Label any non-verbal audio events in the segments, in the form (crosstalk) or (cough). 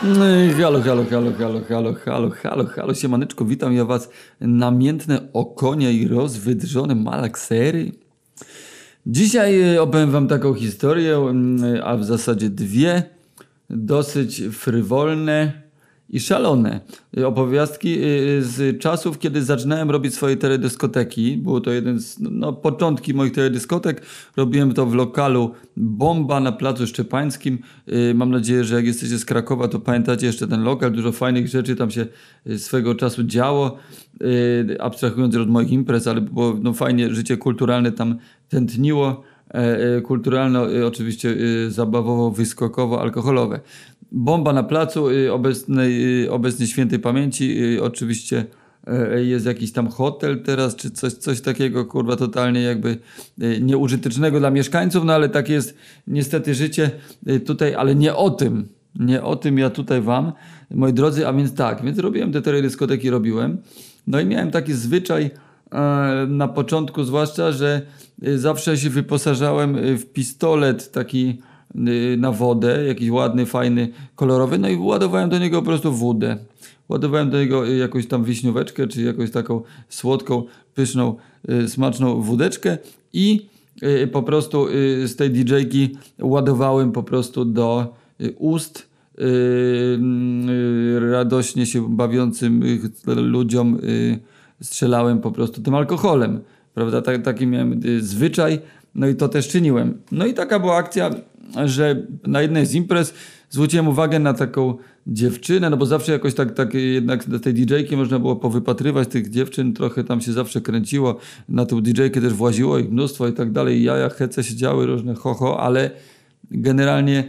Halo, halo, halo, halo, halo, halo, halo, halo, siemaneczko, witam ja was. Namiętne okonie i rozwydrzone malaksery. Dzisiaj e, opowiem wam taką historię, mm, a w zasadzie dwie, dosyć frywolne i szalone. E, Opowiastki e, z czasów, kiedy zaczynałem robić swoje teledyskoteki. Było to jeden z no, początki moich teledyskotek. Robiłem to w lokalu Bomba na Placu Szczepańskim. E, Mam nadzieję, że jak jesteście z Krakowa, to pamiętacie jeszcze ten lokal. Dużo fajnych rzeczy tam się swego czasu działo. Abstrahując od moich imprez, ale było no, fajnie, życie kulturalne tam tętniło. E, e, Kulturalno, oczywiście zabawowo, wyskokowo, alkoholowe. Bomba na placu y, obecnej, y, obecnej świętej pamięci. y, Oczywiście e, jest jakiś tam hotel teraz, czy coś, coś takiego, kurwa, totalnie jakby y, nieużytecznego dla mieszkańców, no ale takie jest niestety życie y, tutaj, ale nie o tym. Nie o tym ja tutaj wam, moi drodzy, a więc tak, więc robiłem te teledyskoteki, robiłem. No i miałem taki zwyczaj e, na początku zwłaszcza, że zawsze się wyposażałem w pistolet taki na wodę, jakiś ładny, fajny, kolorowy, no i ładowałem do niego po prostu wódę. Ładowałem do niego y, jakąś tam wiśnióweczkę, czy jakąś taką słodką, pyszną, y, smaczną wódeczkę i y, po prostu y, z tej DJ-ki ładowałem po prostu do y, ust y, y, radośnie się bawiącym y, ludziom y, strzelałem po prostu tym alkoholem. Prawda? Tak, taki miałem y, zwyczaj, no i to też czyniłem. No i taka była akcja, że na jednej z imprez zwróciłem uwagę na taką dziewczynę, no bo zawsze jakoś tak, tak jednak na tej DJ-ki można było powypatrywać tych dziewczyn, trochę tam się zawsze kręciło, na tą DJ-kę też właziło ich mnóstwo i tak dalej, jaja, hece się działy, różne ho-ho, ale generalnie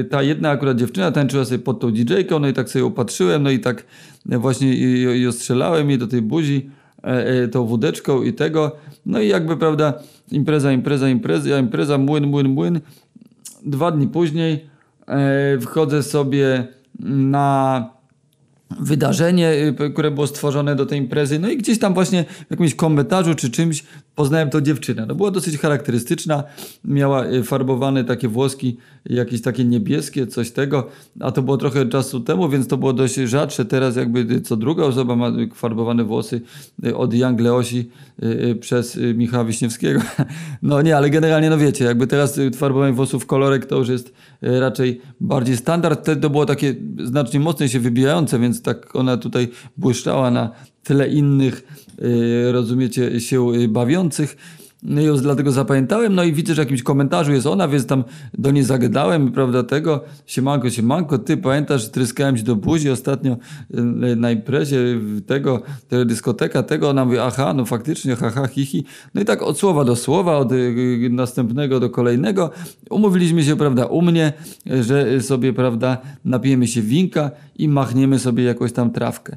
y, ta jedna akurat dziewczyna tańczyła sobie pod tą DJ-ką, no i tak sobie ją patrzyłem, no i tak właśnie ją- ją strzelałem jej do tej buzi e, e, tą wódeczką i tego, no i jakby, prawda, impreza, impreza, impreza, impreza, młyn, młyn, młyn. Dwa dni później e, wchodzę sobie na wydarzenie, y, które było stworzone do tej imprezy. No i gdzieś tam właśnie w jakimś komentarzu czy czymś poznałem tą dziewczynę. No była dosyć charakterystyczna, miała y, farbowane takie włoski, jakieś takie niebieskie, coś tego, a to było trochę czasu temu, więc to było dość rzadsze. Teraz jakby y, co druga osoba ma farbowane włosy od Young Leosi przez Michała Wiśniewskiego. (laughs) No nie, ale generalnie no wiecie, jakby teraz farbowanie włosów w kolorek to już jest raczej bardziej standard. Wtedy to było takie znacznie mocniej się wybijające, więc tak ona tutaj błyszczała na tyle innych, y, rozumiecie, się y, bawiących. No ją dlatego zapamiętałem, no i widzę, że w jakimś komentarzu jest ona, więc tam do niej zagadałem, prawda, tego, siemanko, siemanko, ty pamiętasz, tryskałem ci do buzi ostatnio y, na imprezie tego, tego dyskoteka, tego, ona mówi, aha, no faktycznie, haha, hihi. No i tak od słowa do słowa, od y, następnego do kolejnego, umówiliśmy się, prawda, u mnie, y, że sobie, prawda, napijemy się winka i machniemy sobie jakąś tam trawkę.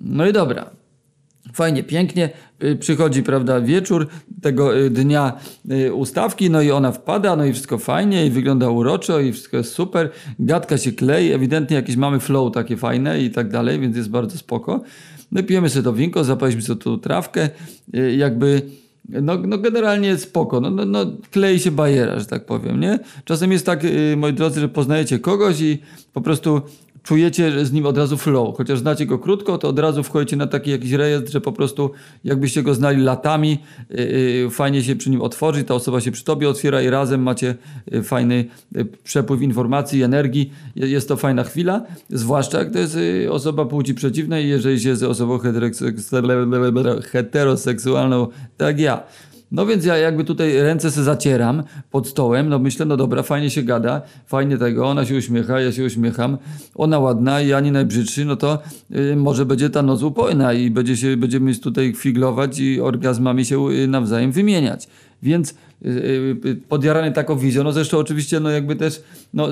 No i dobra. Fajnie, pięknie. Y, Przychodzi, prawda, wieczór tego y, dnia y, ustawki, no i ona wpada, no i wszystko fajnie i wygląda uroczo i wszystko jest super. Gadka się klei, ewidentnie jakieś mamy flow takie fajne i tak dalej, więc jest bardzo spoko. No i pijemy sobie to winko, zapaliśmy sobie tą trawkę, jakby... No, no generalnie spoko, no, no, no klei się bajera, że tak powiem, nie? Czasem jest tak, moi drodzy, że poznajecie kogoś i po prostu czujecie z nim od razu flow. Chociaż znacie go krótko, to od razu wchodzicie na taki jakiś rejestr, że po prostu jakbyście go znali latami, yy, fajnie się przy nim otworzy, ta osoba się przy tobie otwiera i razem macie yy, fajny yy, przepływ informacji, energii. Je- Jest to fajna chwila, zwłaszcza to jest osoba płci przeciwnej, jeżeli się jest osobą heteroseks- heteroseksualną, tak ja. No więc ja jakby tutaj ręce se zacieram pod stołem, no myślę, no dobra, fajnie się gada, fajnie tego, ona się uśmiecha, ja się uśmiecham, ona ładna ja nie najbrzydszy, no to y, może będzie ta noc upojna i będzie się, będziemy tutaj figlować i orgazmami się y, nawzajem wymieniać. Więc y, y, podjarany taką wizją, no zresztą oczywiście no jakby też, no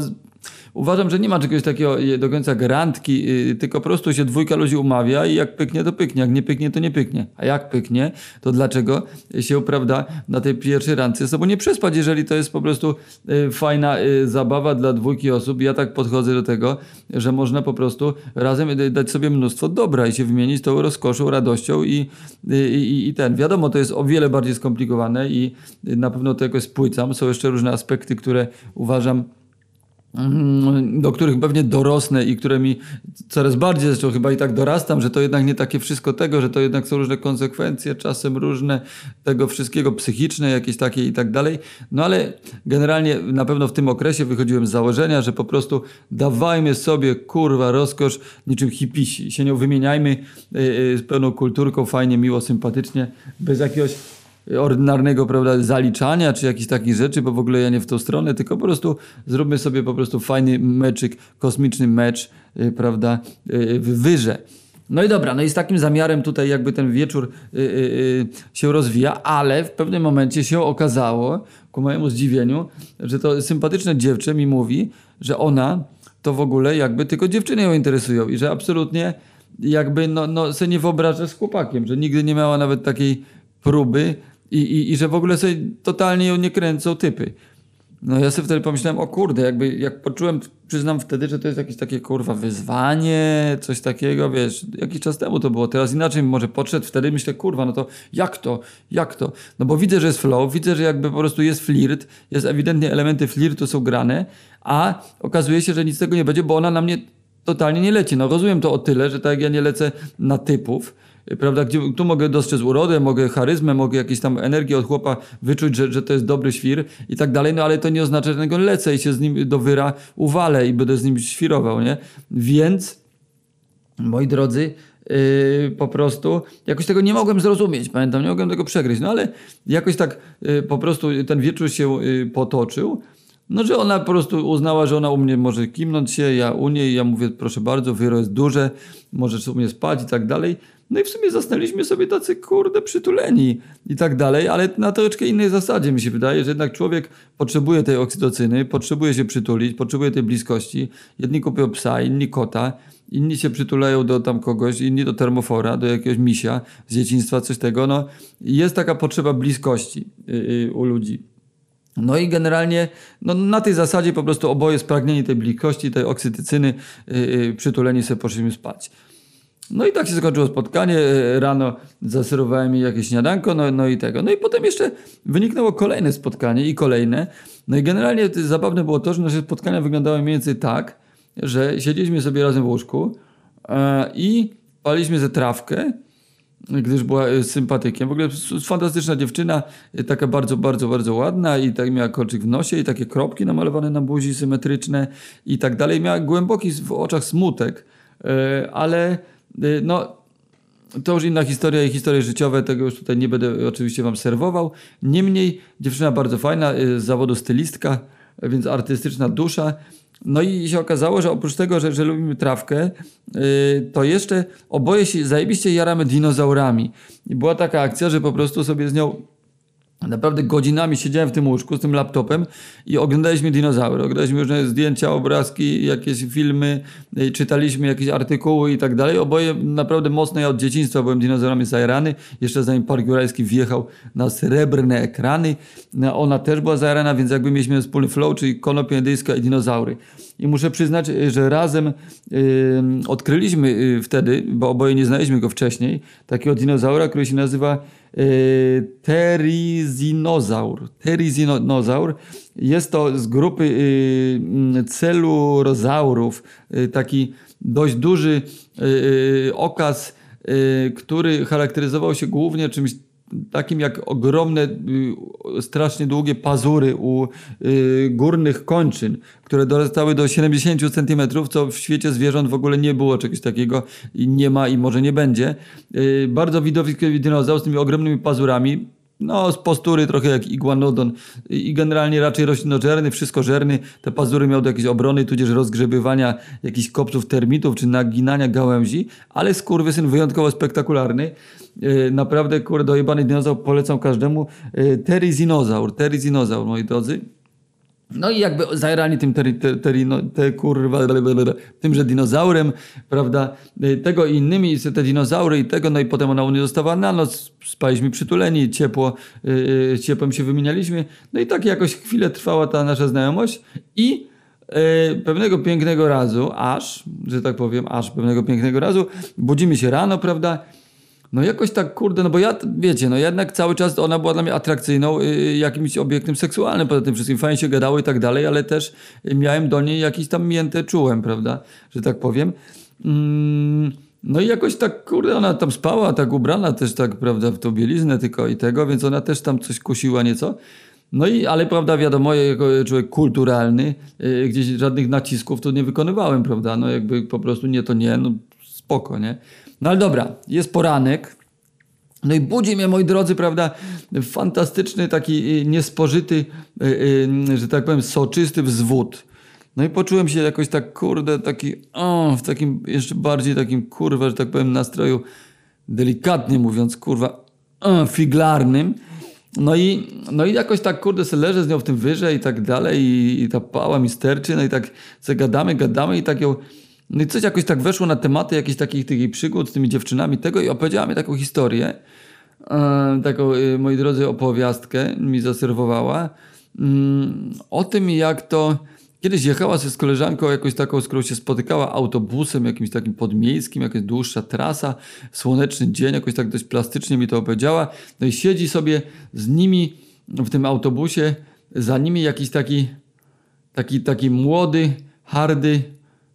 Uważam, że nie ma czegoś takiego y, do końca garantki, y, tylko po prostu się dwójka ludzi umawia i jak pyknie, to pyknie, jak nie pyknie, to nie pyknie. A jak pyknie, to dlaczego się, prawda, na tej pierwszej randce sobą nie przespać, jeżeli to jest po prostu y, fajna zabawa dla dwójki osób. Ja tak podchodzę do tego, że można po prostu razem dać sobie mnóstwo dobra i się wymienić tą rozkoszą, radością i, i, i ten. Wiadomo, to jest o wiele bardziej skomplikowane i na pewno to jakoś spłycam. Są jeszcze różne aspekty, które uważam, do których pewnie dorosnę i które mi coraz bardziej, zresztą chyba i tak dorastam, że to jednak nie takie wszystko tego, że to jednak są różne konsekwencje, czasem różne tego wszystkiego psychiczne, jakieś takie i tak dalej. No ale generalnie na pewno w tym okresie wychodziłem z założenia, że po prostu dawajmy sobie kurwa rozkosz niczym hipisi. Się nią wymieniajmy yy, yy, z pełną kulturką, fajnie, miło, sympatycznie, bez jakiegoś ordynarnego prawda, zaliczania czy jakichś takich rzeczy, bo w ogóle ja nie w tą stronę, tylko po prostu zróbmy sobie po prostu fajny meczyk, kosmiczny mecz, yy, prawda, yy, w wyrze. No i dobra, no i z takim zamiarem tutaj jakby ten wieczór yy, się rozwija, ale w pewnym momencie się okazało, ku mojemu zdziwieniu, że to sympatyczne dziewczę mi mówi, że ona to w ogóle jakby tylko dziewczyny ją interesują i że absolutnie jakby no, no sobie nie wyobraża z chłopakiem, że nigdy nie miała nawet takiej próby i, i, i że w ogóle sobie totalnie ją nie kręcą typy. No ja sobie wtedy pomyślałem, o kurde, jakby jak poczułem, przyznam wtedy, że to jest jakieś takie kurwa wyzwanie, coś takiego, wiesz, jakiś czas temu to było, teraz inaczej może podszedł, wtedy myślę, kurwa, no to jak to, jak to? No bo widzę, że jest flow, widzę, że jakby po prostu jest flirt, jest ewidentnie elementy flirtu są grane, a okazuje się, że nic z tego nie będzie, bo ona na mnie totalnie nie leci. No rozumiem to o tyle, że tak jak ja nie lecę na typów, prawda, gdzie tu mogę dostrzec urodę, mogę charyzmę, mogę jakieś tam energię od chłopa wyczuć, że, że to jest dobry świr i tak dalej, no ale to nie oznacza, że tego lecę i się z nim do wyra uwalę i będę z nim świrował, nie? Więc, moi drodzy, Yy, po prostu jakoś tego nie mogłem zrozumieć, pamiętam, nie mogłem tego przegryźć, no ale jakoś tak yy, po prostu ten wieczór się yy, potoczył, no, że ona po prostu uznała, że ona u mnie może kimnąć się, ja u niej, ja mówię, proszę bardzo, wyro jest duże, możesz u mnie spać i tak dalej. No i w sumie zostaliśmy sobie tacy, kurde, przytuleni i tak dalej, ale na troszeczkę innej zasadzie mi się wydaje, że jednak człowiek potrzebuje tej oksytocyny, potrzebuje się przytulić, potrzebuje tej bliskości. Jedni kupują psa, inni kota, inni się przytulają do tam kogoś, inni do termofora, do jakiegoś misia z dzieciństwa, coś tego. No, jest taka potrzeba bliskości yy, yy, u ludzi. No i generalnie no, na tej zasadzie po prostu oboje spragnieni tej bliskości, tej oksytycyny, yy, przytuleni sobie poszliśmy spać. No i tak się skończyło spotkanie. Rano zaserwowałem jej jakieś śniadanko, no, no i tego. No i potem jeszcze wyniknęło kolejne spotkanie i kolejne. No i generalnie zabawne było to, że nasze spotkania wyglądały mniej więcej tak, że siedzieliśmy sobie razem w łóżku e, i paliśmy ze trawkę, gdyż była e, sympatykiem. W ogóle fantastyczna dziewczyna, e, taka bardzo, bardzo, bardzo ładna i tak miała kolczyk w nosie i takie kropki namalowane na buzi symetryczne i tak dalej. Miała głęboki w oczach smutek, ale no, to już inna historia i historie życiowe, tego już tutaj nie będę oczywiście wam serwował. Niemniej dziewczyna bardzo fajna, y, z zawodu stylistka, więc artystyczna dusza. No i się okazało, że oprócz tego, że, że lubimy trawkę, yy, to jeszcze oboje się zajebiście jaramy dinozaurami. I była taka akcja, że po prostu sobie z nią Naprawdę godzinami siedziałem w tym łóżku z tym laptopem i oglądaliśmy dinozaury. Oglądaliśmy różne zdjęcia, obrazki, jakieś filmy, czytaliśmy jakieś artykuły i tak dalej. Oboje naprawdę mocno ja od dzieciństwa byłem dinozaurami zajarany. Jeszcze zanim Park Jurajski wjechał na srebrne ekrany. No, ona też była zajarana, więc jakby mieliśmy wspólny flow, czyli konopie indyjska i dinozaury. I muszę przyznać, że razem yy, odkryliśmy yy, wtedy, bo oboje nie znaliśmy go wcześniej, takiego dinozaura, który się nazywa Y, terizinozaur. Terizinozaur jest to z grupy y, mm, celurozaurów y, taki dość duży okaz, który charakteryzował się głównie czymś takim jak ogromne, y, strasznie długie pazury u y, górnych kończyn, które dorastały do 70 cm, co w świecie zwierząt w ogóle nie było czegoś takiego i nie ma i może nie będzie. Y, bardzo widowiskowy dinozaur z tymi ogromnymi pazurami, no, z postury trochę jak iguanodon i generalnie raczej roślinożerny, wszystkożerny. Te pazury miał do jakiejś obrony, tudzież rozgrzebywania jakichś kopców termitów, czy naginania gałęzi, ale skurwysyn wyjątkowo spektakularny. E, naprawdę, kurde, dojebany dinozaur polecam każdemu. E, Terizinozaur, terizinozaur, moi drodzy. No i jakby zajerani tym ter, teri, no, te kurwa, tymże dinozaurem, prawda, tego i innymi, te dinozaury i tego, no i potem ona u mnie została na noc, spaliśmy przytuleni, ciepło, yy, ciepłem się wymienialiśmy, no i tak jakoś chwilę trwała ta nasza znajomość i yy, pewnego pięknego razu, aż, że tak powiem, aż pewnego pięknego razu, budzimy się rano, prawda, no jakoś tak, kurde, no bo ja, wiecie, no jednak cały czas ona była dla mnie atrakcyjną y, jakimś obiektem seksualnym, poza tym wszystkim fajnie się gadało i tak dalej, ale też miałem do niej jakiś tam mięte czułem, prawda, że tak powiem. Mm, no i jakoś tak, kurde, ona tam spała, tak ubrana też tak, prawda, w tą bieliznę tylko i tego, więc ona też tam coś kusiła nieco. No i, ale prawda, wiadomo, ja jako człowiek kulturalny, y, gdzieś żadnych nacisków tu nie wykonywałem, prawda, no jakby po prostu nie to nie, no spoko, nie. No ale dobra, jest poranek. No i budzi mnie, moi drodzy, prawda, fantastyczny, taki y, niespożyty, y, że tak powiem, soczysty wzwód. No i poczułem się jakoś tak, kurde, taki, o, w takim jeszcze bardziej takim, kurwa, że tak powiem, nastroju, delikatnie mówiąc, kurwa, o, figlarnym. No i, no i jakoś tak, kurde, se leżę z nią w tym wyżej i tak dalej i, i ta pała mi sterczy, no i tak zagadamy, gadamy i tak ją... No i coś jakoś tak weszło na tematy jakichś takich, takich przygód z tymi dziewczynami tego i opowiedziała mi taką historię, e, taką, e, moi drodzy, opowiastkę mi zaserwowała mm, o tym, jak to Kiedyś jechała się z koleżanką jakąś taką, z którą się spotykała autobusem jakimś takim podmiejskim, jakaś dłuższa trasa, słoneczny dzień, jakoś tak dość plastycznie mi to opowiedziała. No i siedzi sobie z nimi w tym autobusie, za nimi jakiś taki, taki, taki młody, hardy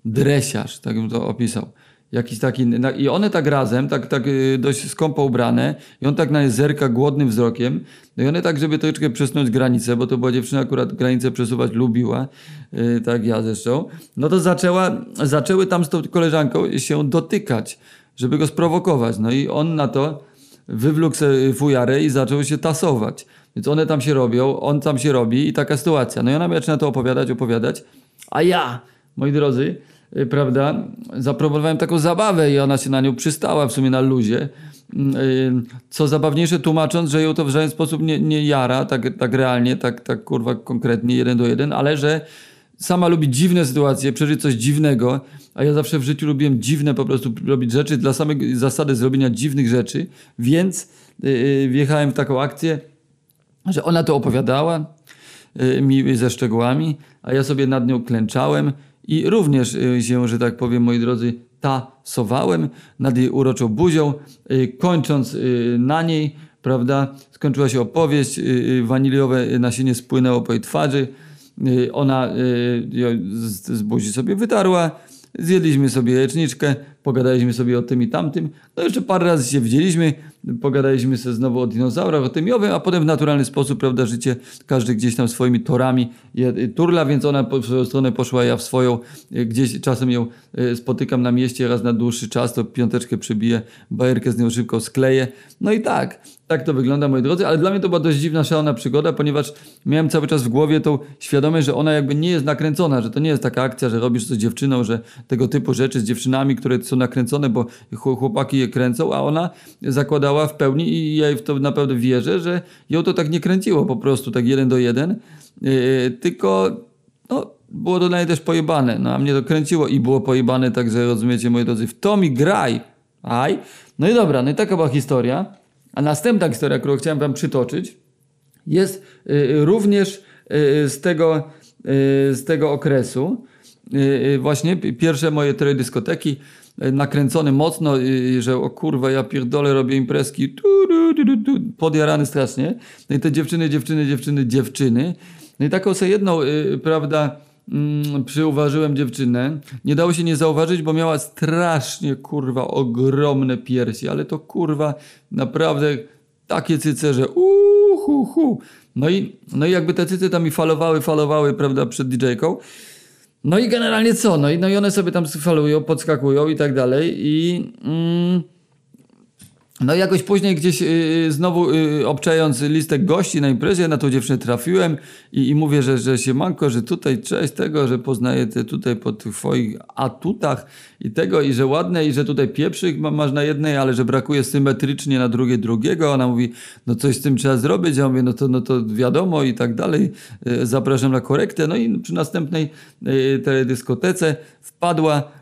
dresiarz, tak bym to opisał. Jakiś taki, I one tak razem, tak, tak y, dość skąpo ubrane, i on tak na nie zerka głodnym wzrokiem. No i one tak, żeby troszeczkę przesunąć granicę, bo to była dziewczyna, akurat granicę przesuwać lubiła, yy, tak ja zresztą. No to zaczęła, zaczęły tam z tą koleżanką się dotykać, żeby go sprowokować. No i on na to wywlókł fujarę i zaczął się tasować. Więc one tam się robią, on tam się robi i taka sytuacja. No i ona mi zaczyna to opowiadać, opowiadać, a ja, moi drodzy, Y, prawda, zaproponowałem taką zabawę i ona się na nią przystała w sumie na luzie. Mm, y, co zabawniejsze, tłumacząc, że ją to w żaden sposób nie, nie jara, tak, tak realnie, tak, tak kurwa konkretnie, jeden do jeden, ale że sama lubi dziwne sytuacje, przeżyć coś dziwnego, a ja zawsze w życiu lubiłem dziwne po prostu robić rzeczy dla samej zasady zrobienia dziwnych rzeczy, więc yy, wjechałem w taką akcję, że ona to opowiadała mi ze szczegółami, a ja sobie nad nią klęczałem i również y, się, że tak powiem, moi drodzy, tasowałem nad jej uroczą buzią, y, kończąc y, na niej, prawda, skończyła się opowieść, waniliowe nasienie spłynęło po jej twarzy, ona z buzi sobie wytarła, zjedliśmy sobie jajeczniczkę, pogadaliśmy sobie o tym i tamtym, no jeszcze parę razy się widzieliśmy, pogadaliśmy sobie znowu o dinozaurach, o tym i owym, a potem w naturalny sposób, prawda, życie każdy gdzieś tam swoimi torami turla, więc ona w swoją stronę poszła, ja w swoją, gdzieś czasem ją e, spotykam na mieście raz na dłuższy czas, to piąteczkę przybiję, bajerkę z nią szybko skleję, no i tak, tak to wygląda, moi drodzy, ale dla mnie to była dość dziwna, szalona przygoda, ponieważ miałem cały czas w głowie tą świadomość, że ona jakby nie jest nakręcona, że to nie jest taka akcja, że robisz coś z dziewczyną, że tego typu rzeczy z dziewczynami, które są nakręcone, bo chłopaki je kręcą, a ona zakładała w pełni i ja w to naprawdę wierzę, że ją to tak nie kręciło po prostu, tak jeden do jeden, yy, tylko no, było to niej też pojebane, no a mnie to kręciło i było pojebane, także rozumiecie moi drodzy, w to mi graj, aj. No i dobra, no i taka była historia. A następna historia, którą chciałem wam przytoczyć, jest yy, również yy, z tego, z tego okresu. Właśnie pierwsze moje cztery dyskoteki nakręcony mocno, że o kurwa, ja pierdolę, robię imprezki, tu, tu, tu, tu, podjarany strasznie. No i te dziewczyny, dziewczyny, dziewczyny, dziewczyny. No i taką sobie jedną, prawda, yy, przyuważyłem dziewczynę. Nie dało się nie zauważyć, bo miała strasznie, kurwa, ogromne piersi, ale to kurwa, naprawdę takie cyce, że uhu, hu. No i, no i jakby te cyce tam mi falowały, falowały, prawda, przed DJ-ką. No i generalnie co? No i, no i one sobie tam falują, podskakują i tak dalej i... Mm, no i jakoś później gdzieś yy, znowu yy, obczając listek gości na imprezie na tą dziewczynę trafiłem i, i mówię, że, że się manko, że tutaj cześć tego, że poznaję te tutaj po twoich atutach i tego i że ładne i że tutaj pieprzyk masz na jednej, ale że brakuje symetrycznie na drugiej drugiego. Ona mówi, no coś z tym trzeba zrobić. Ja mówię, no to, no to wiadomo i tak dalej. Yy, zapraszam na korektę. No i przy następnej yy, teledyskotece wpadła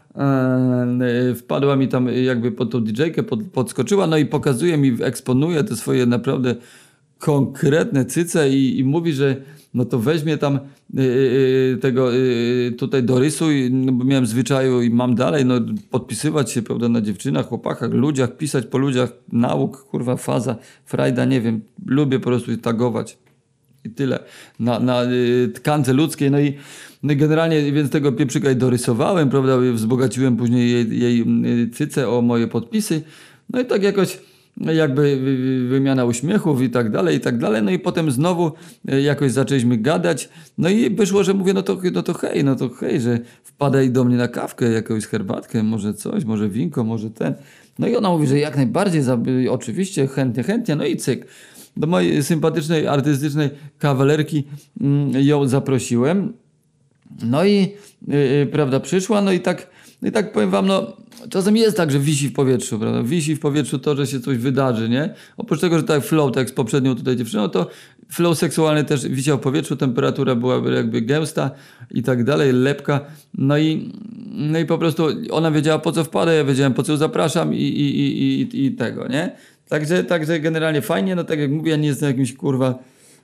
wpadła mi tam jakby pod tą DJ-kę, pod, podskoczyła, no i pokazuje mi, eksponuje te swoje naprawdę konkretne cyce i, i mówi, że no to weźmie tam y, y, tego y, tutaj dorysuj, no bo miałem zwyczaju i mam dalej, no podpisywać się, prawda, na dziewczynach, chłopakach, ludziach, pisać po ludziach, nauk, kurwa, faza, frajda, nie wiem, lubię po prostu tagować i tyle, na, na y, tkance ludzkiej, no i generalnie więc tego pieprzyka i dorysowałem, prawda, wzbogaciłem później jej, jej cyce o moje podpisy, no i tak jakoś jakby wy- wymiana uśmiechów i tak dalej, i tak dalej. No i potem znowu e, jakoś zaczęliśmy gadać. No i wyszło, że mówię, no to, no to hej, no to hej, że wpadaj do mnie na kawkę, jakąś herbatkę, może coś, może winko, może ten. No i ona mówi, że jak najbardziej, oczywiście, chętnie, chętnie, no i cyk. Do mojej sympatycznej, artystycznej kawalerki mm, ją zaprosiłem. No i y, y, prawda, przyszła, no i tak, no i tak powiem wam, no czasem jest tak, że wisi w powietrzu, prawda? Wisi w powietrzu to, że się coś wydarzy, nie? Oprócz tego, że tak flow, tak jak z poprzednią tutaj dziewczyną, to flow seksualny też wisiał w powietrzu, temperatura była jakby gęsta i tak dalej, lepka. No i, no i po prostu ona wiedziała po co wpada, ja wiedziałem po co ją zapraszam i, i, i, i, i tego, nie? Także, także generalnie fajnie, no tak jak mówię, ja nie jestem jakimś kurwa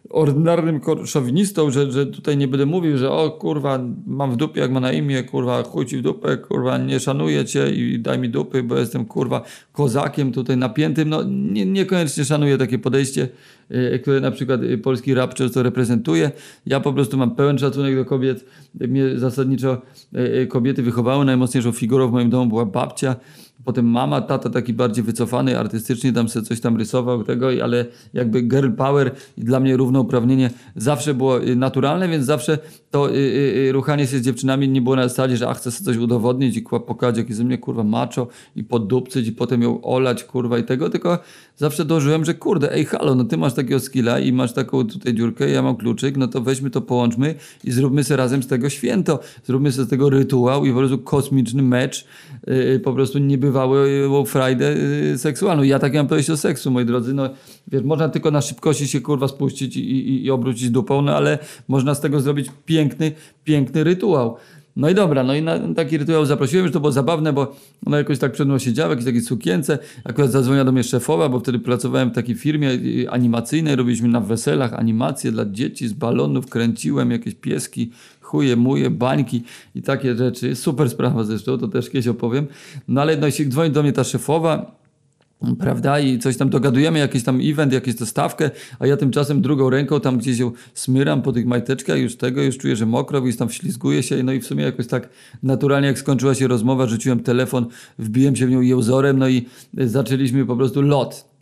ordynarnym szowinistą, że, że tutaj nie będę mówił, że o kurwa, mam w dupie, jak ma na imię, kurwa, chuj ci w dupę, kurwa, nie szanuję cię i daj mi dupy, bo jestem kurwa kozakiem tutaj napiętym. No nie, niekoniecznie szanuję takie podejście, które na przykład y, polski rap często reprezentuje. Ja po prostu mam pełen szacunek do kobiet. Mnie zasadniczo y, y, kobiety wychowały. Najmocniejszą figurą w moim domu była babcia. Potem mama, tata taki bardziej wycofany artystycznie, tam sobie coś tam rysował tego, ale jakby girl power i dla mnie równouprawnienie zawsze było y, naturalne, więc zawsze to y, y, y, ruchanie się z dziewczynami nie było na zasadzie, że a chcę sobie coś udowodnić i pokazać jaki ze mnie kurwa macho i poddupcyć i potem ją olać kurwa i tego, tylko zawsze dążyłem, że kurde, ej halo, no ty masz takiego skilla i masz taką tutaj dziurkę, ja mam kluczyk, no to weźmy to, połączmy i zróbmy sobie razem z tego święto, zróbmy sobie z tego rytuał i po prostu kosmiczny mecz, yy, po prostu niebywałą frajdę yy, seksualną. Ja tak mam podejść do seksu, moi drodzy, no wiesz, można tylko na szybkości się kurwa spuścić i, i, i obrócić dupą, no ale można z tego zrobić piękny, piękny rytuał. No i dobra, no i na taki rytuał zaprosiłem, że to było zabawne, bo ona jakoś tak przed mną siedziała, w jakiejś takiej sukience. Akurat zadzwoniła do mnie szefowa, bo wtedy pracowałem w takiej firmie y, animacyjnej, robiliśmy na weselach animacje dla dzieci z balonów, kręciłem jakieś pieski, chuje, muje, bańki i takie rzeczy. Super sprawa zresztą, to też kiedyś opowiem. No ale no, dzwoni do mnie ta szefowa, Prawda? I coś tam dogadujemy, jakiś tam event, jakąś to stawkę, a ja tymczasem drugą ręką tam gdzieś ją smyram po tych majteczkach, już tego, już czuję, że mokro, gdzieś tam wślizguję się, no i w sumie jakoś tak naturalnie, jak skończyła się rozmowa, rzuciłem telefon, wbiłem się w nią jełzorem, no i zaczęliśmy po prostu lot.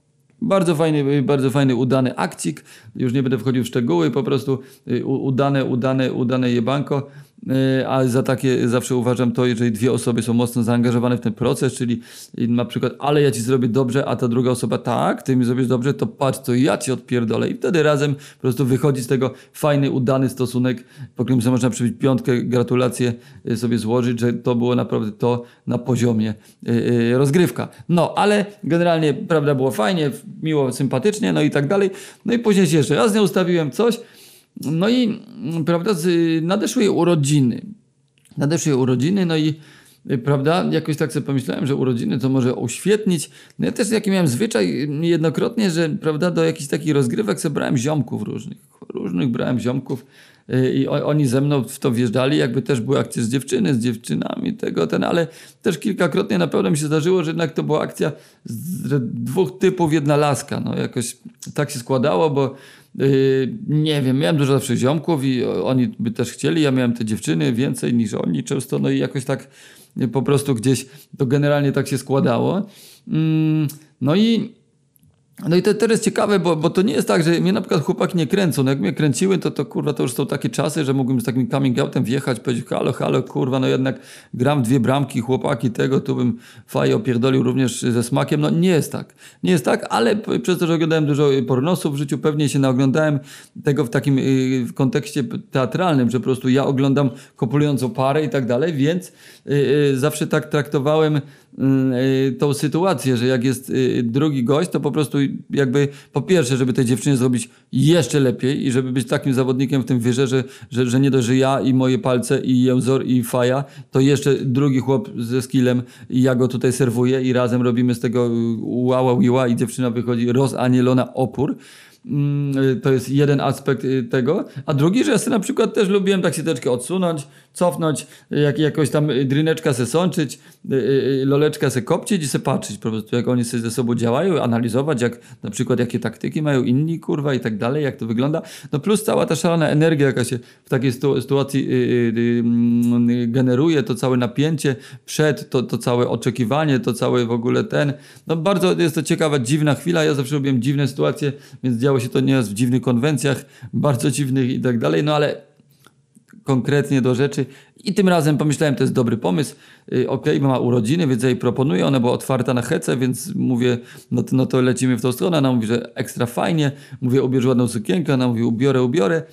Bardzo fajny, bardzo fajny, udany akcik. Już nie będę wchodził w szczegóły, po prostu y, udane, udane, udane jebanko. Y, A za takie zawsze uważam to, jeżeli dwie osoby są mocno zaangażowane w ten proces, czyli na przykład, ale ja ci zrobię dobrze, a ta druga osoba, tak, ty mi zrobisz dobrze, to patrz, to ja ci odpierdolę. I wtedy razem po prostu wychodzi z tego fajny, udany stosunek, po którym można przybić piątkę, gratulacje y, sobie złożyć, że to było naprawdę to na poziomie y, rozgrywka. No, ale generalnie, prawda, było fajnie, miło, sympatycznie, no i tak dalej. No i później się jeszcze raz nie ustawiłem coś, no i mm, prawda, z, nadeszły jej urodziny. Nadeszły jej urodziny, no i y, prawda, jakoś tak sobie pomyślałem, że urodziny to może uświetnić. No ja też jaki miałem zwyczaj y, niejednokrotnie, że prawda, do jakichś takich rozgrywek sobie brałem ziomków różnych. Różnych brałem ziomków y, i oni ze mną w to wjeżdżali, jakby też były akcje z dziewczyny, z dziewczynami, tego, ten, ale też kilkakrotnie na pewno mi się zdarzyło, że jednak to była akcja z dwóch typów, jedna laska. No jakoś tak się składało, bo nie wiem, miałem dużo zawsze ziomków i oni by też chcieli, ja miałem te dziewczyny więcej niż oni często, no i jakoś tak po prostu gdzieś to generalnie tak się składało. Mm, no i no i to też jest ciekawe, bo, bo to nie jest tak, że mnie na przykład chłopaki nie kręcą. No jak mnie kręciły, to, to kurwa to już są takie czasy, że mógłbym z takim coming outem wjechać, powiedzieć halo, halo, kurwa, no jednak gram dwie bramki, chłopaki tego, tu bym faję opierdolił również ze smakiem. No nie jest tak. Nie jest tak, ale przez to, że oglądałem dużo y, pornosów w życiu, pewnie się naoglądałem tego w takim y, w kontekście teatralnym, że po prostu ja oglądam kopulującą parę i tak dalej, więc y, zawsze tak traktowałem y, tą sytuację, że jak jest drugi gość, to po prostu jakby po pierwsze, żeby tej dziewczynie zrobić jeszcze lepiej i żeby być takim zawodnikiem w tym wierze, że, że, że nie dość, że ja i moje palce i Jęzor i Faja, to jeszcze drugi chłop ze skillem i ja go tutaj serwuję i razem robimy z tego ła, ła i dziewczyna wychodzi rozanielona opór. Mm, To jest jeden aspekt y, tego. A drugi, że ja sobie na przykład też lubiłem tak się troszeczkę odsunąć, cofnąć, jak, jakoś tam drineczka se sączyć, y, y, loleczka se kopcić i se patrzeć po prostu, jak oni sobie ze sobą działają, analizować, jak na przykład jakie taktyki mają inni, kurwa i tak dalej, jak to wygląda. No plus cała ta szalona energia, jaka się w takiej sytuacji y, y, y, mm, generuje, to całe napięcie przed, to, to całe oczekiwanie, to cały w ogóle ten. No bardzo jest to ciekawa, dziwna chwila. Ja zawsze lubiłem dziwne sytuacje, więc działo się to nieraz w dziwnych konwencjach, bardzo dziwnych i tak dalej, no ale konkretnie do rzeczy. I tym razem pomyślałem, to jest dobry pomysł. Yy, Okej, mama urodziny, więc ja jej proponuję. Ona była otwarta na hece, więc mówię, no to, no to lecimy w tą stronę. Ona mówi, że ekstra fajnie. Mówię, ubierz ładną sukienkę. Ona mówi, ubiorę, ubiorę.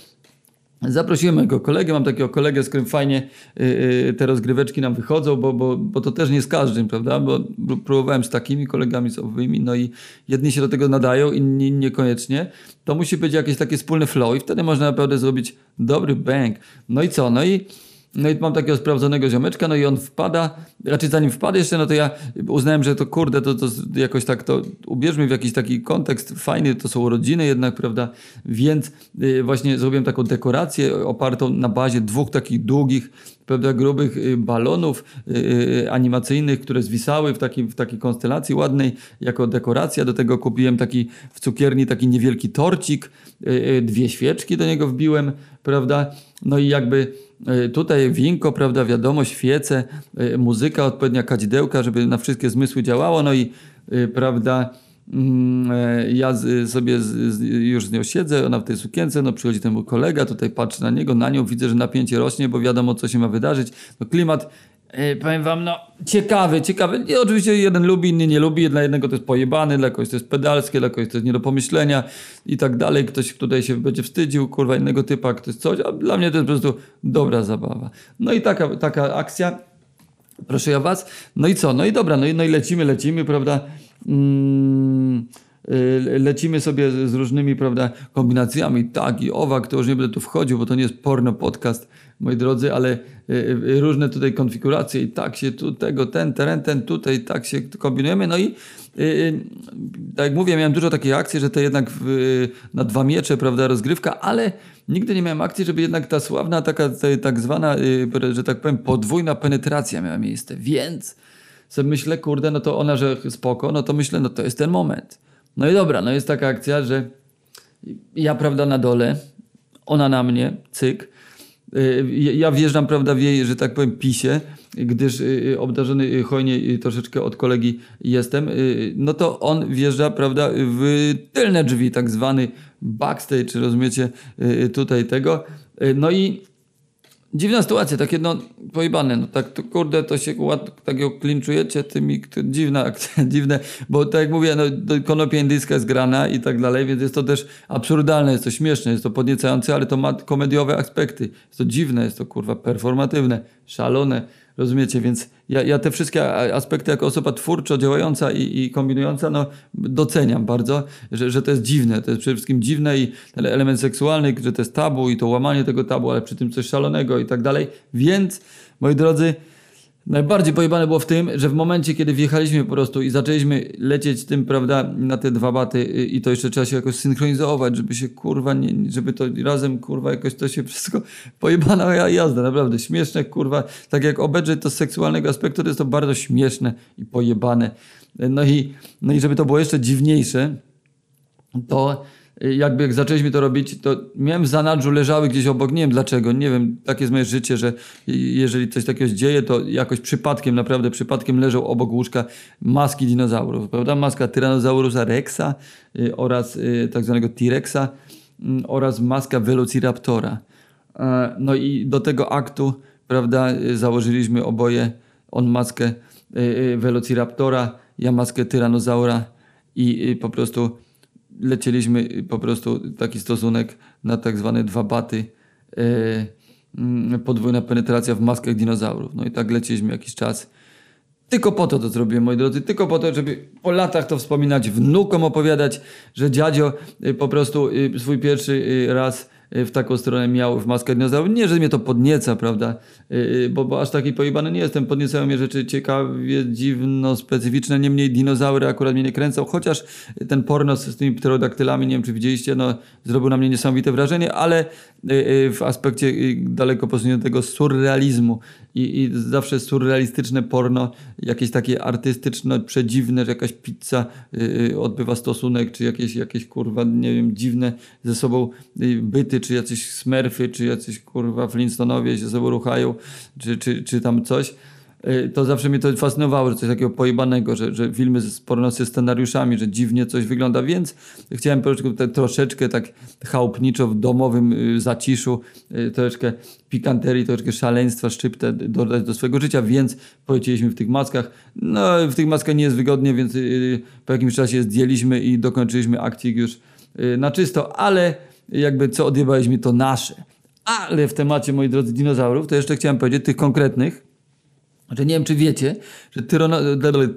Zaprosiłem mojego kolegę, mam takiego kolegę, z którym fajnie y, y, te rozgryweczki nam wychodzą, bo, bo, bo to też nie z każdym, prawda? Bo pró- próbowałem z takimi kolegami sobowymi, no i jedni się do tego nadają, inni niekoniecznie. To musi być jakieś takie wspólne flow i wtedy można naprawdę zrobić dobry bang. No i co? No i no i mam takiego sprawdzonego ziomeczka, no i on wpada, raczej zanim wpadł jeszcze, no to ja uznałem, że to kurde, to, to jakoś tak to ubierzmy w jakiś taki kontekst. Fajny, to są urodziny jednak, prawda, więc y, właśnie zrobiłem taką dekorację opartą na bazie dwóch takich długich, prawda, grubych y, balonów y, animacyjnych, które zwisały w, takiej w takiej konstelacji ładnej. Jako dekoracja. Do tego kupiłem taki w cukierni taki niewielki torcik, dwie świeczki do niego wbiłem, prawda, no i jakby tutaj winko, prawda, wiadomo, świece, y, muzyka, odpowiednia kadzidełka, żeby na wszystkie zmysły działało, no i y, prawda, Mm, e, Ja sobie już z nią siedzę, ona w tej sukience, no przychodzi ten mój kolega, tutaj patrzę na niego, na nią, widzę, że napięcie rośnie, bo wiadomo, co się ma wydarzyć. No klimat, e, powiem wam, no ciekawy, ciekawy. I oczywiście jeden lubi, inny nie lubi, dla jednego to jest pojebany, dla kogoś to jest pedalskie, dla kogoś to jest nie do pomyślenia i tak dalej. Ktoś tutaj się będzie wstydził, kurwa, innego typa, ktoś coś, a dla mnie to jest po prostu dobra zabawa. No i taka, taka akcja. Proszę ja was. No i co? No i dobra, no i, no i lecimy, lecimy, prawda? Mm, y, lecimy sobie z różnymi, prawda, kombinacjami, tak i owak, to już nie będę tu wchodził, bo to nie jest porno podcast, moi drodzy, ale y, y, różne tutaj konfiguracje i tak się tu tego, ten, teren, ten, tutaj, tak się kombinujemy, no i y, tak jak mówię, miałem dużo takich akcji, że to jednak w, na dwa miecze, prawda, rozgrywka, ale nigdy nie miałem akcji, żeby jednak ta sławna, taka ta, tak zwana, że tak powiem, podwójna penetracja miała miejsce, więc sobie myślę, kurde, no to ona, że spoko, no to myślę, no to jest ten moment. No i dobra, no jest taka akcja, że ja, prawda, na dole, ona na mnie, cyk. Y, Ja wjeżdżam, prawda, w jej, że tak powiem, pisie, gdyż y, obdarzony y, hojnie y, troszeczkę od kolegi jestem, no to on wjeżdża, prawda, w tylne drzwi, tak zwany backstage, rozumiecie, tutaj tego. No i Dziwna sytuacja, takie no pojebane, no tak to kurde, to się ład, takiego klinczujecie tymi, to dziwna akcja, (laughs) dziwne, bo tak jak mówię, no konopia indyjska jest grana i tak dalej, więc jest to też absurdalne, jest to śmieszne, jest to podniecające, ale to ma komediowe aspekty, jest to dziwne, jest to kurwa performatywne, szalone, rozumiecie, więc ja, ja te wszystkie aspekty jako osoba twórczo działająca i, i kombinująca, no doceniam bardzo, że, że to jest dziwne, to jest przede wszystkim dziwne i ten element seksualny, że to jest tabu i to łamanie tego tabu, ale przy tym coś szalonego i tak dalej, więc moi drodzy, Najbardziej pojebane było w tym, że w momencie, kiedy wjechaliśmy po prostu i zaczęliśmy lecieć tym, prawda, na te dwa baty y, i to jeszcze trzeba się jakoś synchronizować, żeby się kurwa, nie, żeby to razem kurwa jakoś to się wszystko (laughs) pojebana ja- jazda, naprawdę śmieszne kurwa, tak jak obejrzeć to z seksualnego aspektu, to jest to bardzo śmieszne i pojebane. No i, no i żeby to było jeszcze dziwniejsze, to jakby jak zaczęliśmy to robić, to miałem w zanadrzu, leżały gdzieś obok, nie wiem dlaczego, nie wiem, takie jest moje życie, że y, jeżeli coś takiego się dzieje, to jakoś przypadkiem, naprawdę przypadkiem leżą obok łóżka maski dinozaurów, prawda? Maska Tyrannosaurusa rexa y, oraz y, tak zwanego T-rexa y, oraz maska Velociraptora. E, No i do tego aktu, prawda, y, założyliśmy oboje, on maskę y, y, Velociraptora, ja maskę Tyrannozaura i y, po prostu lecieliśmy po prostu taki stosunek na tak zwane dwa baty, e, mm, podwójna penetracja w maskach dinozaurów. No i tak lecieliśmy jakiś czas. Tylko po to to zrobiłem, moi drodzy, tylko po to, żeby po latach to wspominać, wnukom opowiadać, że dziadzio y, po prostu y, swój pierwszy raz w taką stronę miał w maskach dinozaurów. Nie, że mnie to podnieca, prawda? Y, y, Bo, bo aż taki pojebany nie jestem. Podniecają mnie rzeczy ciekawie, dziwno, specyficzne. Niemniej dinozaury akurat mnie nie kręcą, chociaż ten porno z tymi pterodaktylami, nie wiem czy widzieliście, no, zrobił na mnie niesamowite wrażenie, ale y, y, w aspekcie y, daleko posuniętego surrealizmu i, i zawsze surrealistyczne porno, jakieś takie artystyczne, przedziwne, że jakaś pizza y, y, odbywa stosunek, czy jakieś, jakieś kurwa, nie wiem, dziwne ze sobą y, byty, czy jacyś smerfy, czy jacyś kurwa Flintstonowie się ze sobą ruchają, czy, czy, czy tam coś. Y, To zawsze mnie to fascynowało, że coś takiego pojebanego, że, że filmy z porno ze scenariuszami, że dziwnie coś wygląda, więc chciałem troszeczkę, troszeczkę tak chałupniczo w domowym y, zaciszu, y, troszeczkę pikanterii, troszeczkę szaleństwa, szczyptę dodać do swojego życia, więc polecieliśmy w tych maskach. No, w tych maskach nie jest wygodnie, więc po jakimś czasie zdjęliśmy i dokończyliśmy akcik już na czysto, ale jakby co odjebaliśmy to nasze. Ale w temacie, moi drodzy, dinozaurów, to jeszcze chciałem powiedzieć tych konkretnych, że nie wiem, czy wiecie, że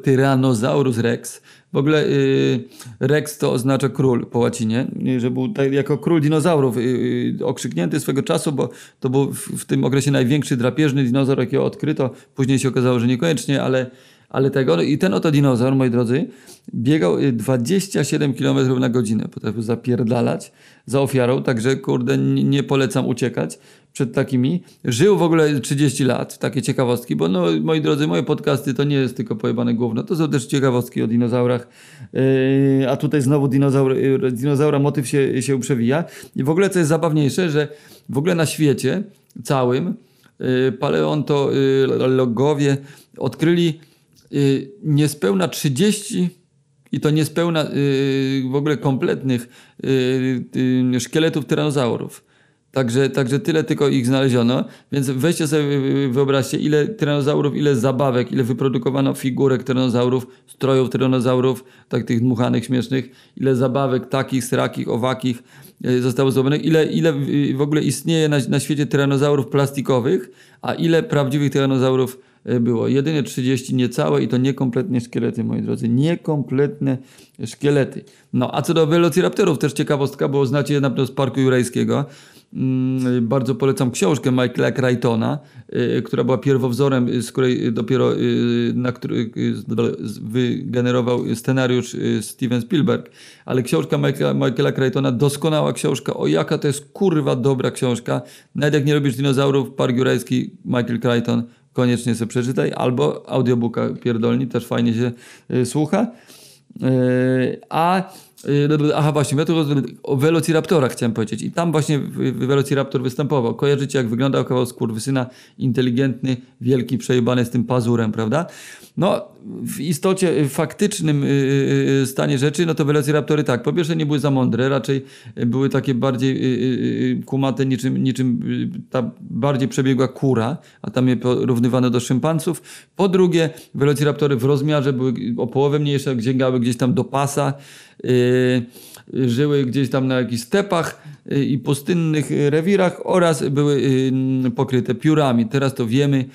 Tyrannosaurus rex, w ogóle y, rex to oznacza król po łacinie, y, że był tak, jako król dinozaurów y, okrzyknięty swego czasu, bo to był w, w tym okresie największy drapieżny dinozaur, jakiego odkryto. Później się okazało, że niekoniecznie, ale, ale tego. No I ten oto dinozaur, moi drodzy, biegał y, 27 km na godzinę. Potrafił zapierdalać za ofiarą, także kurde, nie polecam uciekać przed takimi. Żył w ogóle 30 lat, takie ciekawostki, bo no, moi drodzy, moje podcasty to nie jest tylko pojebane gówno, to są też ciekawostki o dinozaurach, yy, a tutaj znowu dinozaur, yy, dinozaura motyw się, się przewija. I w ogóle co jest zabawniejsze, że w ogóle na świecie całym yy, paleontologowie odkryli yy, niespełna 30 i to niespełna yy, w ogóle kompletnych yy, yy, szkieletów tyranozaurów. Także, także tyle tylko ich znaleziono, więc weźcie sobie, wyobraźcie, ile tyranozaurów, ile zabawek, ile wyprodukowano figurek tyranozaurów, strojów tyranozaurów, tak tych dmuchanych, śmiesznych, ile zabawek takich, srakich, owakich yy, zostało zrobionych, ile, ile w ogóle istnieje na, na świecie tyranozaurów plastikowych, a ile prawdziwych tyranozaurów y, było. Jedynie 30 niecałe i to niekompletnie szkielety, moi drodzy. Niekompletne szkielety. No, a co do Velociraptorów, też ciekawostka, bo znacie je na pewno z Parku Jurajskiego. Mm, bardzo polecam książkę Michaela Crichtona, y, która była pierwowzorem, y, z której dopiero y, na który wygenerował scenariusz Steven Spielberg. Ale książka Michaela, Michaela Crichtona, doskonała książka. O jaka to jest kurwa dobra książka. Nawet jak nie lubisz dinozaurów, Park Jurajski, Michael Crichton, koniecznie sobie przeczytaj. Albo audiobooka pierdolni, też fajnie się słucha. A aha właśnie, ja tu o Velociraptora chciałem powiedzieć i tam właśnie Velociraptor występował. Kojarzycie jak wyglądał kawał skurwysyna, inteligentny, wielki, przejebany z tym pazurem, prawda? No w istocie y, faktycznym y, y, stanie rzeczy, no to Velociraptory tak, po pierwsze nie były za mądre, raczej były takie bardziej kumate niczym, niczym ta bardziej przebiegła kura, a tam je porównywano do szympansów. Po drugie, Velociraptory w rozmiarze były o połowę mniejsze, sięgały gdzieś tam do pasa, żyły gdzieś tam na jakichś stepach yy, i pustynnych yy, rewirach oraz były yy, pokryte piórami. Teraz to wiemy,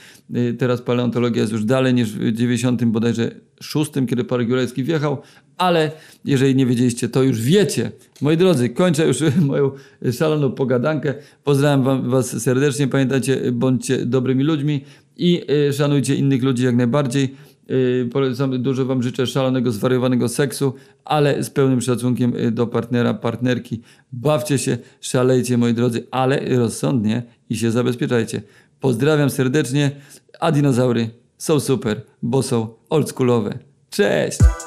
teraz paleontologia jest już dalej niż w 90 bodajże 6, kiedy Park Jurajski wjechał, ale jeżeli nie wiedzieliście, to już wiecie. Moi drodzy, kończę już (laughs) moją szaloną pogadankę. Pozdrawiam wam, was serdecznie. Pamiętajcie, bądźcie dobrymi ludźmi i szanujcie innych ludzi jak najbardziej. Yy, polecam, dużo Wam życzę szalonego, zwariowanego seksu, ale z pełnym szacunkiem yy, do partnera, partnerki. Bawcie się, szalejcie, moi drodzy, ale rozsądnie i się zabezpieczajcie. Pozdrawiam serdecznie, a dinozaury są super, bo są oldschoolowe. Cześć!